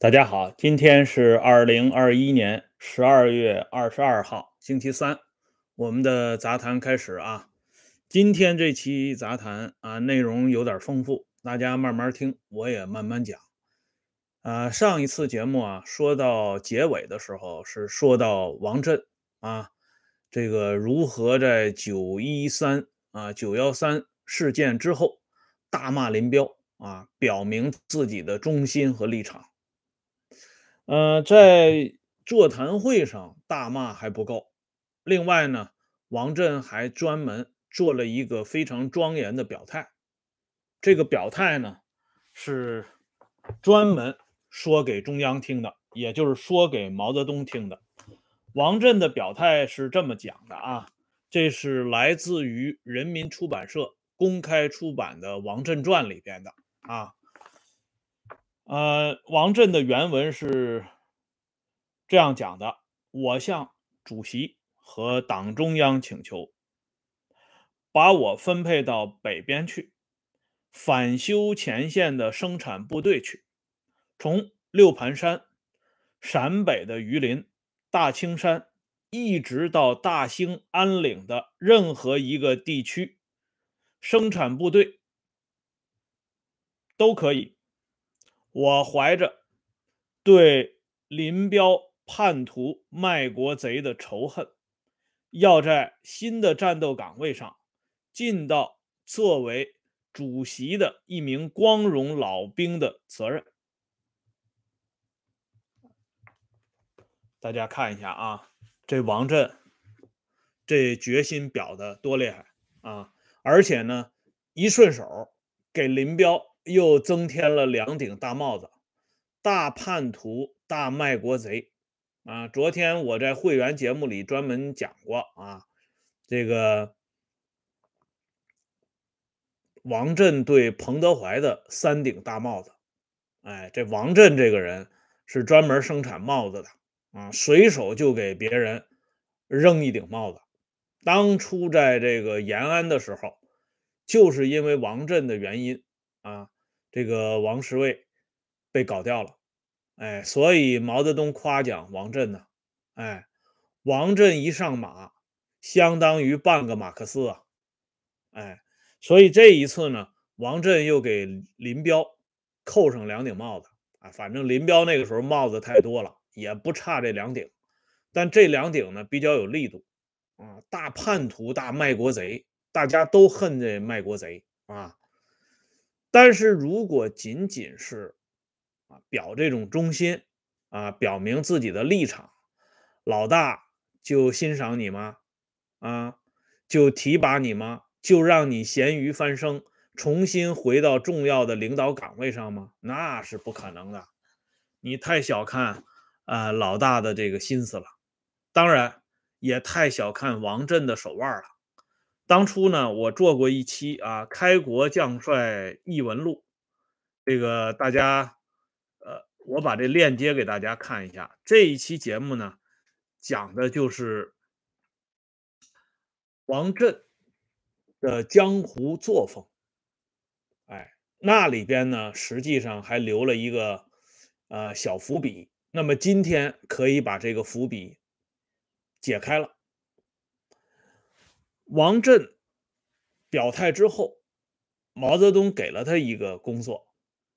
大家好，今天是二零二一年十二月二十二号，星期三。我们的杂谈开始啊。今天这期杂谈啊，内容有点丰富，大家慢慢听，我也慢慢讲。啊，上一次节目啊，说到结尾的时候是说到王震啊，这个如何在九一三啊九幺三事件之后大骂林彪啊，表明自己的忠心和立场。呃，在座谈会上大骂还不够，另外呢，王震还专门做了一个非常庄严的表态。这个表态呢，是专门说给中央听的，也就是说给毛泽东听的。王震的表态是这么讲的啊，这是来自于人民出版社公开出版的《王震传》里边的啊。呃，王震的原文是这样讲的：我向主席和党中央请求，把我分配到北边去，反修前线的生产部队去，从六盘山、陕北的榆林、大青山，一直到大兴安岭的任何一个地区，生产部队都可以。我怀着对林彪叛徒、卖国贼的仇恨，要在新的战斗岗位上尽到作为主席的一名光荣老兵的责任。大家看一下啊，这王震这决心表的多厉害啊！而且呢，一顺手给林彪。又增添了两顶大帽子，大叛徒、大卖国贼啊！昨天我在会员节目里专门讲过啊，这个王震对彭德怀的三顶大帽子。哎，这王震这个人是专门生产帽子的啊，随手就给别人扔一顶帽子。当初在这个延安的时候，就是因为王震的原因啊。这个王石卫被搞掉了，哎，所以毛泽东夸奖王震呢，哎，王震一上马，相当于半个马克思啊，哎，所以这一次呢，王震又给林彪扣上两顶帽子啊，反正林彪那个时候帽子太多了，也不差这两顶，但这两顶呢比较有力度啊，大叛徒、大卖国贼，大家都恨这卖国贼啊。但是如果仅仅是啊表这种忠心啊，表明自己的立场，老大就欣赏你吗？啊，就提拔你吗？就让你咸鱼翻身，重新回到重要的领导岗位上吗？那是不可能的。你太小看啊老大的这个心思了，当然也太小看王震的手腕了。当初呢，我做过一期啊《开国将帅异闻录》，这个大家，呃，我把这链接给大家看一下。这一期节目呢，讲的就是王震的江湖作风。哎，那里边呢，实际上还留了一个呃小伏笔。那么今天可以把这个伏笔解开了。王震表态之后，毛泽东给了他一个工作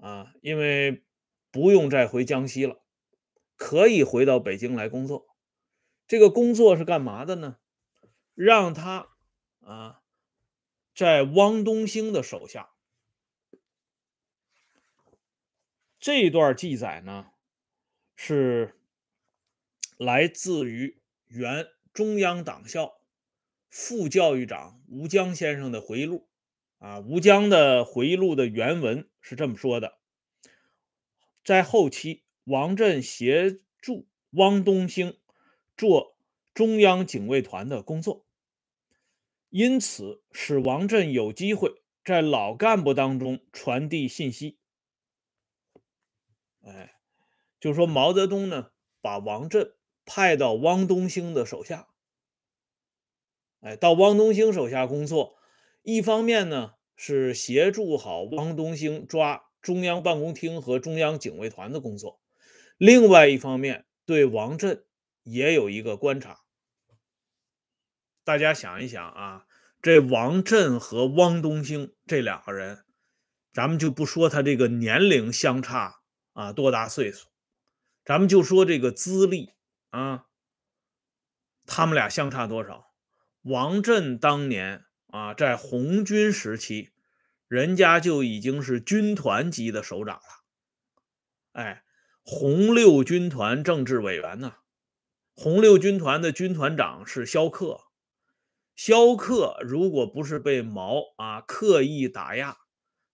啊，因为不用再回江西了，可以回到北京来工作。这个工作是干嘛的呢？让他啊，在汪东兴的手下。这段记载呢，是来自于原中央党校。副教育长吴江先生的回忆录啊，吴江的回忆录的原文是这么说的：在后期，王震协助汪东兴做中央警卫团的工作，因此使王震有机会在老干部当中传递信息。哎，就说毛泽东呢，把王震派到汪东兴的手下。哎，到汪东兴手下工作，一方面呢是协助好汪东兴抓中央办公厅和中央警卫团的工作，另外一方面，对王震也有一个观察。大家想一想啊，这王震和汪东兴这两个人，咱们就不说他这个年龄相差啊多大岁数，咱们就说这个资历啊，他们俩相差多少？王振当年啊，在红军时期，人家就已经是军团级的首长了，哎，红六军团政治委员呢，红六军团的军团长是萧克。萧克如果不是被毛啊刻意打压，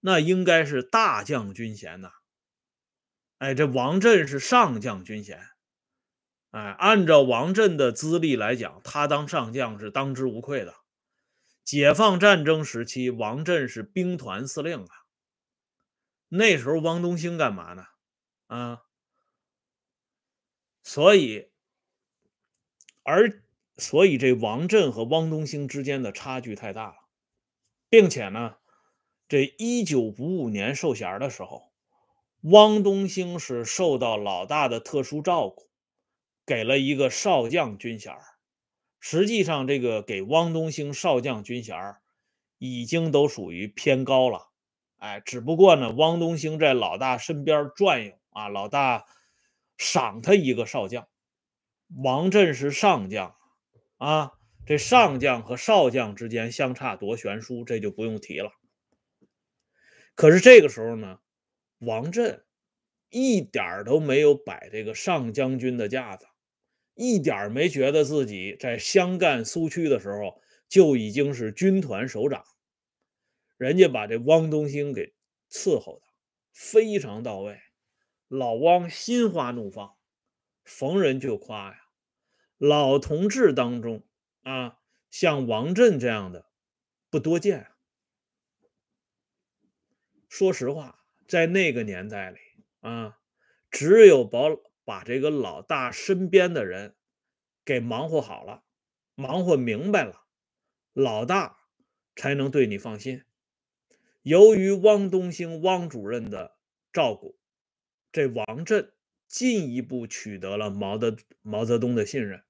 那应该是大将军衔呐。哎，这王震是上将军衔。哎，按照王震的资历来讲，他当上将是当之无愧的。解放战争时期，王震是兵团司令啊。那时候汪东兴干嘛呢？啊，所以而。所以，这王震和汪东兴之间的差距太大了，并且呢，这一九五五年授衔的时候，汪东兴是受到老大的特殊照顾，给了一个少将军衔实际上，这个给汪东兴少将军衔已经都属于偏高了。哎，只不过呢，汪东兴在老大身边转悠啊，老大赏他一个少将，王震是上将。啊，这上将和少将之间相差多悬殊，这就不用提了。可是这个时候呢，王震一点都没有摆这个上将军的架子，一点没觉得自己在湘赣苏区的时候就已经是军团首长。人家把这汪东兴给伺候的非常到位，老汪心花怒放，逢人就夸呀。老同志当中啊，像王震这样的不多见。说实话，在那个年代里啊，只有保把这个老大身边的人给忙活好了，忙活明白了，老大才能对你放心。由于汪东兴汪主任的照顾，这王震进一步取得了毛的毛泽东的信任。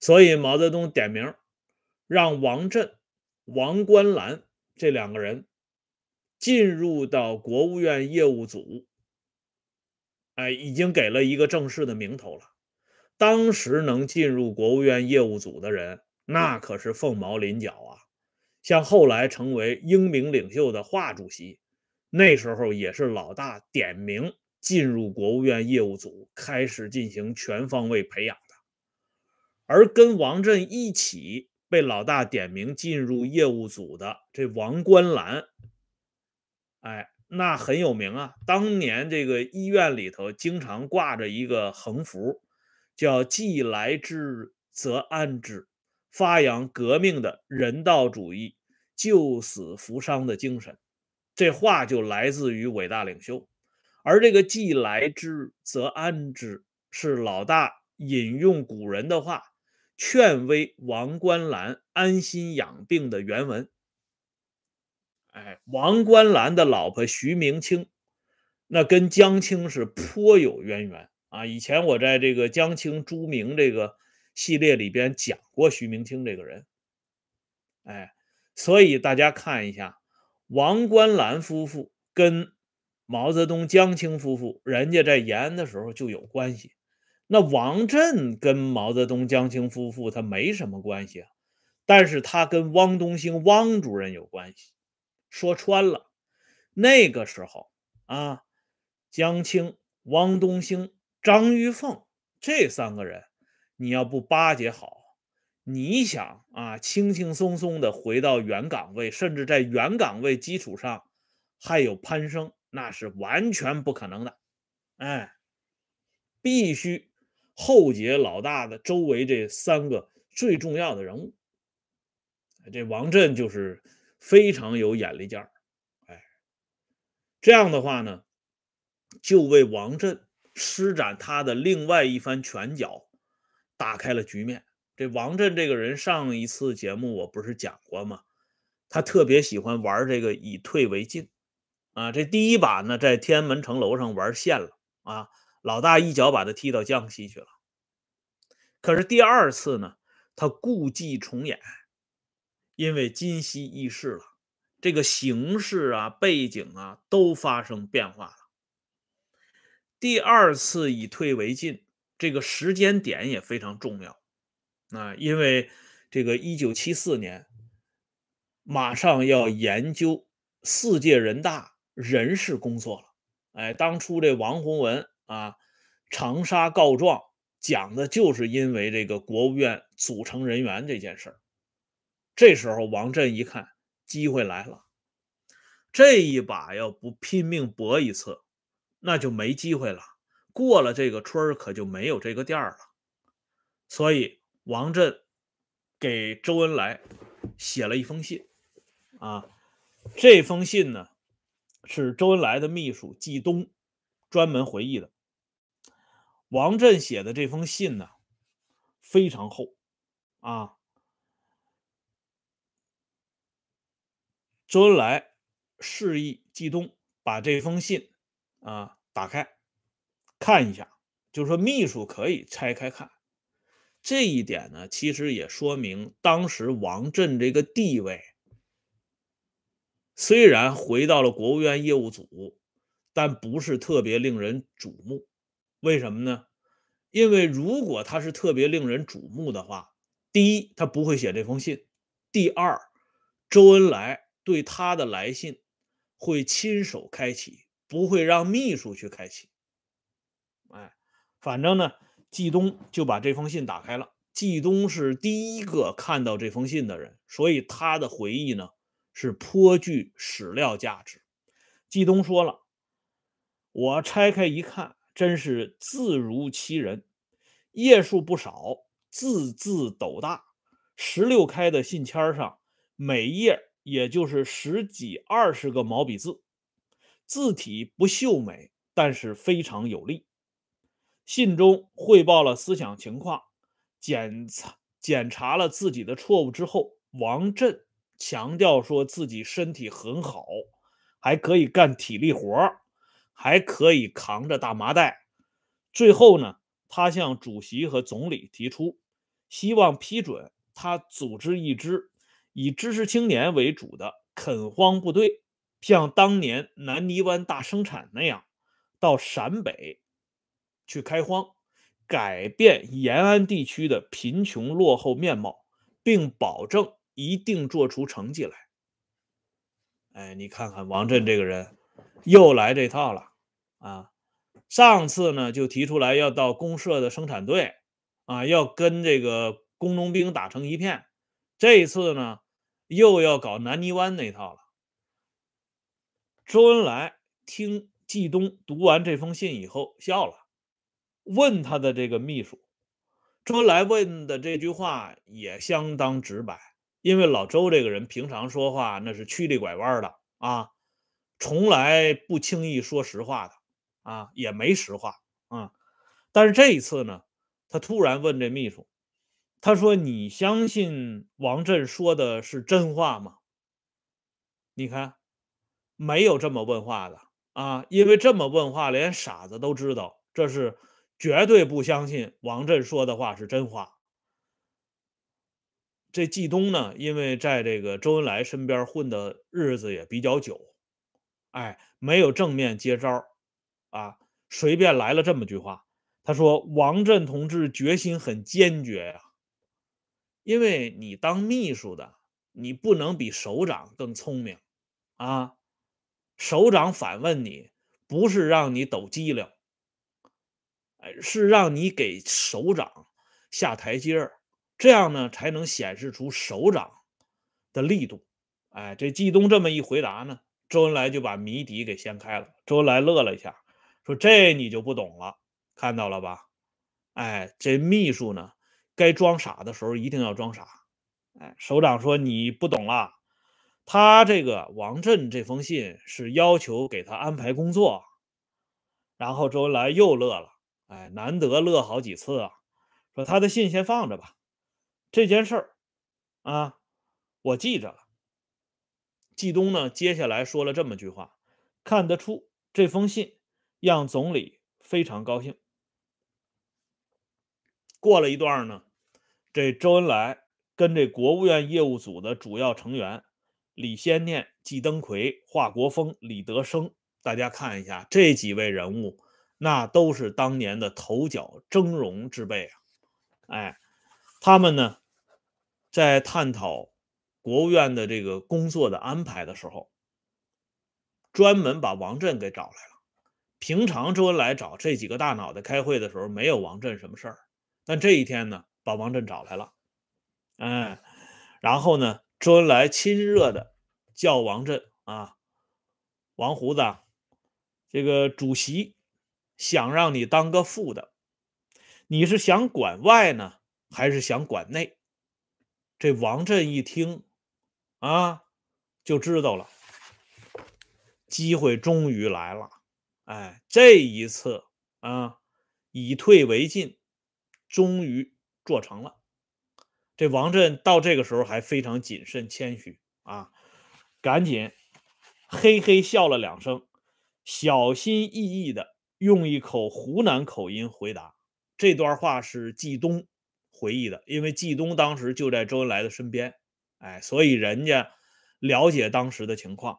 所以毛泽东点名，让王震、王观澜这两个人进入到国务院业务组。哎，已经给了一个正式的名头了。当时能进入国务院业务组的人，那可是凤毛麟角啊。像后来成为英明领袖的华主席，那时候也是老大点名进入国务院业务组，开始进行全方位培养的。而跟王震一起被老大点名进入业务组的这王观澜，哎，那很有名啊。当年这个医院里头经常挂着一个横幅，叫“既来之则安之”，发扬革命的人道主义、救死扶伤的精神。这话就来自于伟大领袖。而这个“既来之则安之”是老大引用古人的话。劝威王观澜安心养病的原文。哎，王观澜的老婆徐明清，那跟江青是颇有渊源啊。以前我在这个江青朱明这个系列里边讲过徐明清这个人。哎，所以大家看一下，王观澜夫妇跟毛泽东、江青夫妇，人家在延安的时候就有关系。那王震跟毛泽东、江青夫妇他没什么关系啊，但是他跟汪东兴汪主任有关系。说穿了，那个时候啊，江青、汪东兴、张玉凤这三个人，你要不巴结好，你想啊，轻轻松松的回到原岗位，甚至在原岗位基础上还有攀升，那是完全不可能的。哎，必须。后结老大的周围这三个最重要的人物，这王震就是非常有眼力见儿，哎，这样的话呢，就为王震施展他的另外一番拳脚，打开了局面。这王震这个人，上一次节目我不是讲过吗？他特别喜欢玩这个以退为进，啊，这第一把呢，在天安门城楼上玩线了啊。老大一脚把他踢到江西去了。可是第二次呢，他故伎重演，因为今夕易事了，这个形势啊、背景啊都发生变化了。第二次以退为进，这个时间点也非常重要啊，因为这个一九七四年马上要研究四届人大人事工作了。哎，当初这王洪文啊，长沙告状讲的就是因为这个国务院组成人员这件事儿。这时候王震一看机会来了，这一把要不拼命搏一次，那就没机会了。过了这个村儿，可就没有这个店儿了。所以王震给周恩来写了一封信啊，这封信呢。是周恩来的秘书季东专门回忆的。王震写的这封信呢，非常厚啊。周恩来示意季东把这封信啊打开看一下，就说秘书可以拆开看。这一点呢，其实也说明当时王震这个地位。虽然回到了国务院业务组，但不是特别令人瞩目。为什么呢？因为如果他是特别令人瞩目的话，第一，他不会写这封信；第二，周恩来对他的来信会亲手开启，不会让秘书去开启。哎，反正呢，季东就把这封信打开了。季东是第一个看到这封信的人，所以他的回忆呢。是颇具史料价值。季东说了：“我拆开一看，真是字如其人，页数不少，字字斗大。十六开的信签上，每页也就是十几二十个毛笔字，字体不秀美，但是非常有力。信中汇报了思想情况，检查检查了自己的错误之后，王震。”强调说自己身体很好，还可以干体力活还可以扛着大麻袋。最后呢，他向主席和总理提出，希望批准他组织一支以知识青年为主的垦荒部队，像当年南泥湾大生产那样，到陕北去开荒，改变延安地区的贫穷落后面貌，并保证。一定做出成绩来。哎，你看看王震这个人，又来这套了啊！上次呢就提出来要到公社的生产队啊，要跟这个工农兵打成一片。这一次呢又要搞南泥湾那套了。周恩来听季东读完这封信以后笑了，问他的这个秘书，周恩来问的这句话也相当直白。因为老周这个人平常说话那是曲里拐弯的啊，从来不轻易说实话的啊，也没实话啊。但是这一次呢，他突然问这秘书，他说：“你相信王震说的是真话吗？”你看，没有这么问话的啊，因为这么问话，连傻子都知道这是绝对不相信王震说的话是真话。这季东呢，因为在这个周恩来身边混的日子也比较久，哎，没有正面接招啊，随便来了这么句话。他说：“王震同志决心很坚决呀，因为你当秘书的，你不能比首长更聪明啊。首长反问你，不是让你抖机灵，是让你给首长下台阶儿。”这样呢，才能显示出首长的力度。哎，这季东这么一回答呢，周恩来就把谜底给掀开了。周恩来乐了一下，说：“这你就不懂了，看到了吧？哎，这秘书呢，该装傻的时候一定要装傻。哎，首长说你不懂了，他这个王震这封信是要求给他安排工作。”然后周恩来又乐了，哎，难得乐好几次啊，说他的信先放着吧。这件事儿啊，我记着了。季东呢，接下来说了这么句话：看得出这封信让总理非常高兴。过了一段呢，这周恩来跟这国务院业务组的主要成员李先念、季登奎、华国锋、李德生，大家看一下这几位人物，那都是当年的头角峥嵘之辈啊！哎，他们呢，在探讨国务院的这个工作的安排的时候，专门把王震给找来了。平常周恩来找这几个大脑袋开会的时候，没有王震什么事儿。但这一天呢，把王震找来了，哎，然后呢，周恩来亲热的叫王震啊，王胡子，这个主席想让你当个副的，你是想管外呢，还是想管内？这王震一听啊，就知道了，机会终于来了，哎，这一次啊，以退为进。终于做成了，这王震到这个时候还非常谨慎谦虚啊，赶紧嘿嘿笑了两声，小心翼翼的用一口湖南口音回答。这段话是季东回忆的，因为季东当时就在周恩来的身边，哎，所以人家了解当时的情况。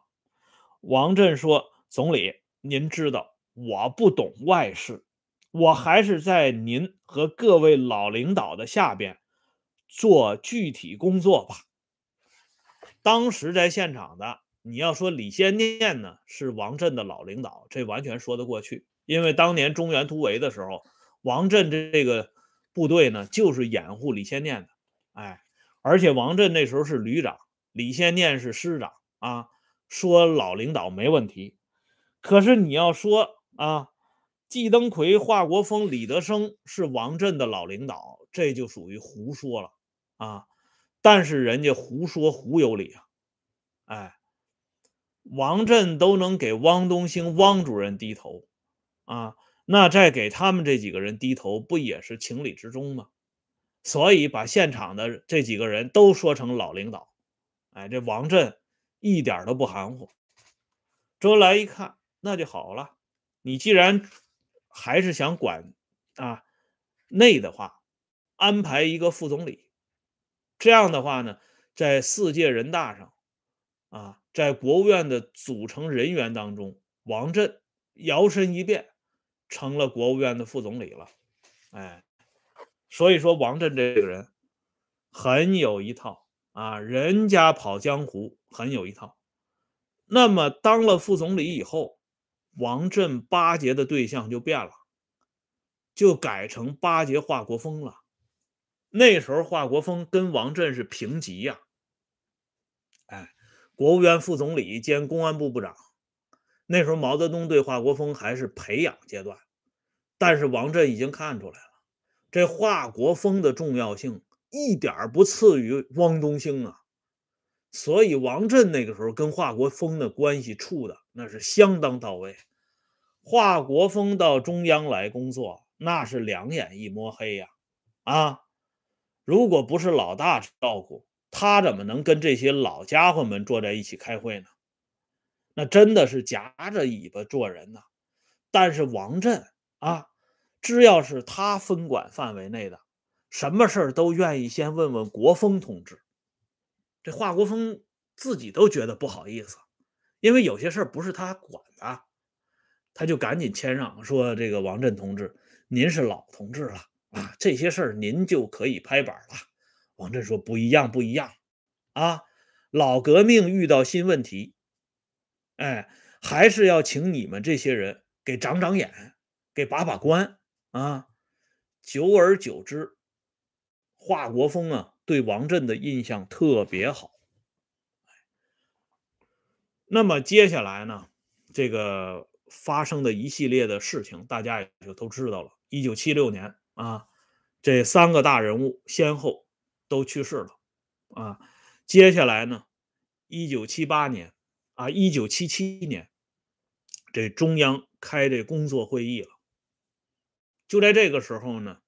王震说：“总理，您知道我不懂外事。”我还是在您和各位老领导的下边做具体工作吧。当时在现场的，你要说李先念呢是王震的老领导，这完全说得过去。因为当年中原突围的时候，王震这个部队呢就是掩护李先念的。哎，而且王震那时候是旅长，李先念是师长啊，说老领导没问题。可是你要说啊。季登奎、华国锋、李德生是王震的老领导，这就属于胡说了啊！但是人家胡说胡有理啊！哎，王震都能给汪东兴汪主任低头啊，那再给他们这几个人低头，不也是情理之中吗？所以把现场的这几个人都说成老领导，哎，这王震一点都不含糊。周恩来一看，那就好了，你既然。还是想管啊内的话，安排一个副总理，这样的话呢，在四届人大上啊，在国务院的组成人员当中，王震摇身一变成了国务院的副总理了。哎，所以说王震这个人很有一套啊，人家跑江湖很有一套。那么当了副总理以后。王震巴结的对象就变了，就改成巴结华国锋了。那时候华国锋跟王震是平级呀，哎，国务院副总理兼公安部部长。那时候毛泽东对华国锋还是培养阶段，但是王震已经看出来了，这华国锋的重要性一点不次于汪东兴啊。所以王震那个时候跟华国锋的关系处的那是相当到位。华国锋到中央来工作，那是两眼一摸黑呀！啊，如果不是老大照顾，他怎么能跟这些老家伙们坐在一起开会呢？那真的是夹着尾巴做人呐。但是王震啊，只要是他分管范围内的，什么事儿都愿意先问问国锋同志。这华国锋自己都觉得不好意思，因为有些事儿不是他管的，他就赶紧谦让说：“这个王震同志，您是老同志了啊，这些事儿您就可以拍板了。”王震说：“不一样，不一样啊！老革命遇到新问题，哎，还是要请你们这些人给长长眼，给把把关啊。”久而久之，华国锋啊。对王震的印象特别好。那么接下来呢，这个发生的一系列的事情，大家也就都知道了。一九七六年啊，这三个大人物先后都去世了啊。接下来呢，一九七八年啊，一九七七年，这中央开这工作会议了。就在这个时候呢，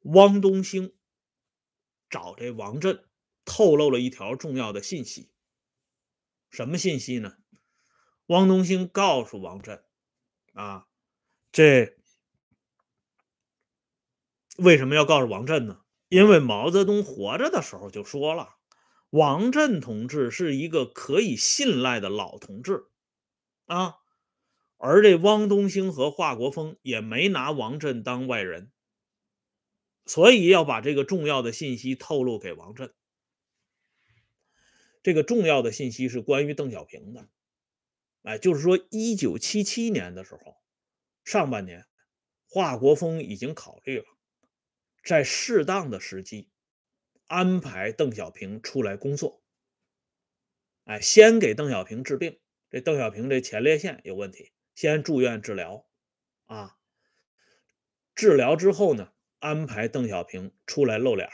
汪东兴。找这王震透露了一条重要的信息，什么信息呢？汪东兴告诉王震，啊，这为什么要告诉王震呢？因为毛泽东活着的时候就说了，王震同志是一个可以信赖的老同志啊，而这汪东兴和华国锋也没拿王震当外人，所以要把这个重要的信息透露给王震。这个重要的信息是关于邓小平的，哎，就是说，一九七七年的时候，上半年，华国锋已经考虑了，在适当的时机安排邓小平出来工作，哎，先给邓小平治病，这邓小平这前列腺有问题，先住院治疗，啊，治疗之后呢，安排邓小平出来露脸儿。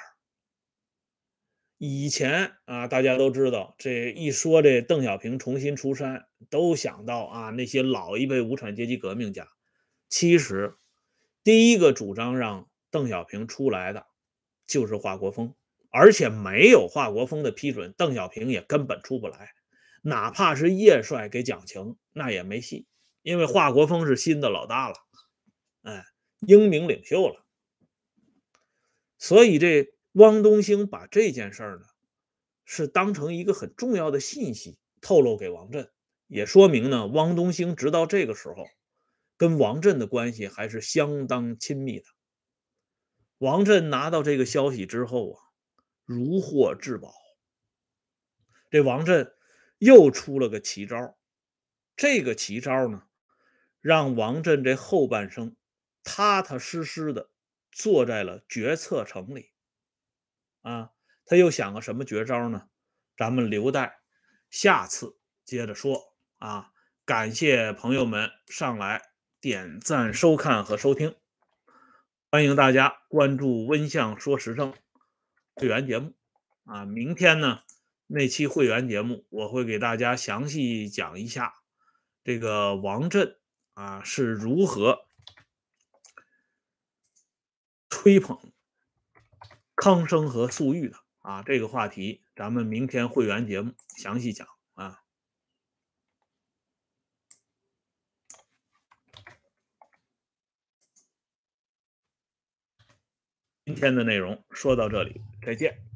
以前啊，大家都知道，这一说这邓小平重新出山，都想到啊那些老一辈无产阶级革命家。其实，第一个主张让邓小平出来的就是华国锋，而且没有华国锋的批准，邓小平也根本出不来。哪怕是叶帅给讲情，那也没戏，因为华国锋是新的老大了，哎，英明领袖了。所以这。汪东兴把这件事儿呢，是当成一个很重要的信息透露给王震，也说明呢，汪东兴直到这个时候跟王震的关系还是相当亲密的。王震拿到这个消息之后啊，如获至宝。这王震又出了个奇招，这个奇招呢，让王震这后半生踏踏实实的坐在了决策层里。啊，他又想个什么绝招呢？咱们留待下次接着说啊！感谢朋友们上来点赞、收看和收听，欢迎大家关注“温相说时政”会员节目啊！明天呢，那期会员节目我会给大家详细讲一下这个王震啊是如何吹捧。康生和粟裕的啊，这个话题咱们明天会员节目详细讲啊。今天的内容说到这里，再见。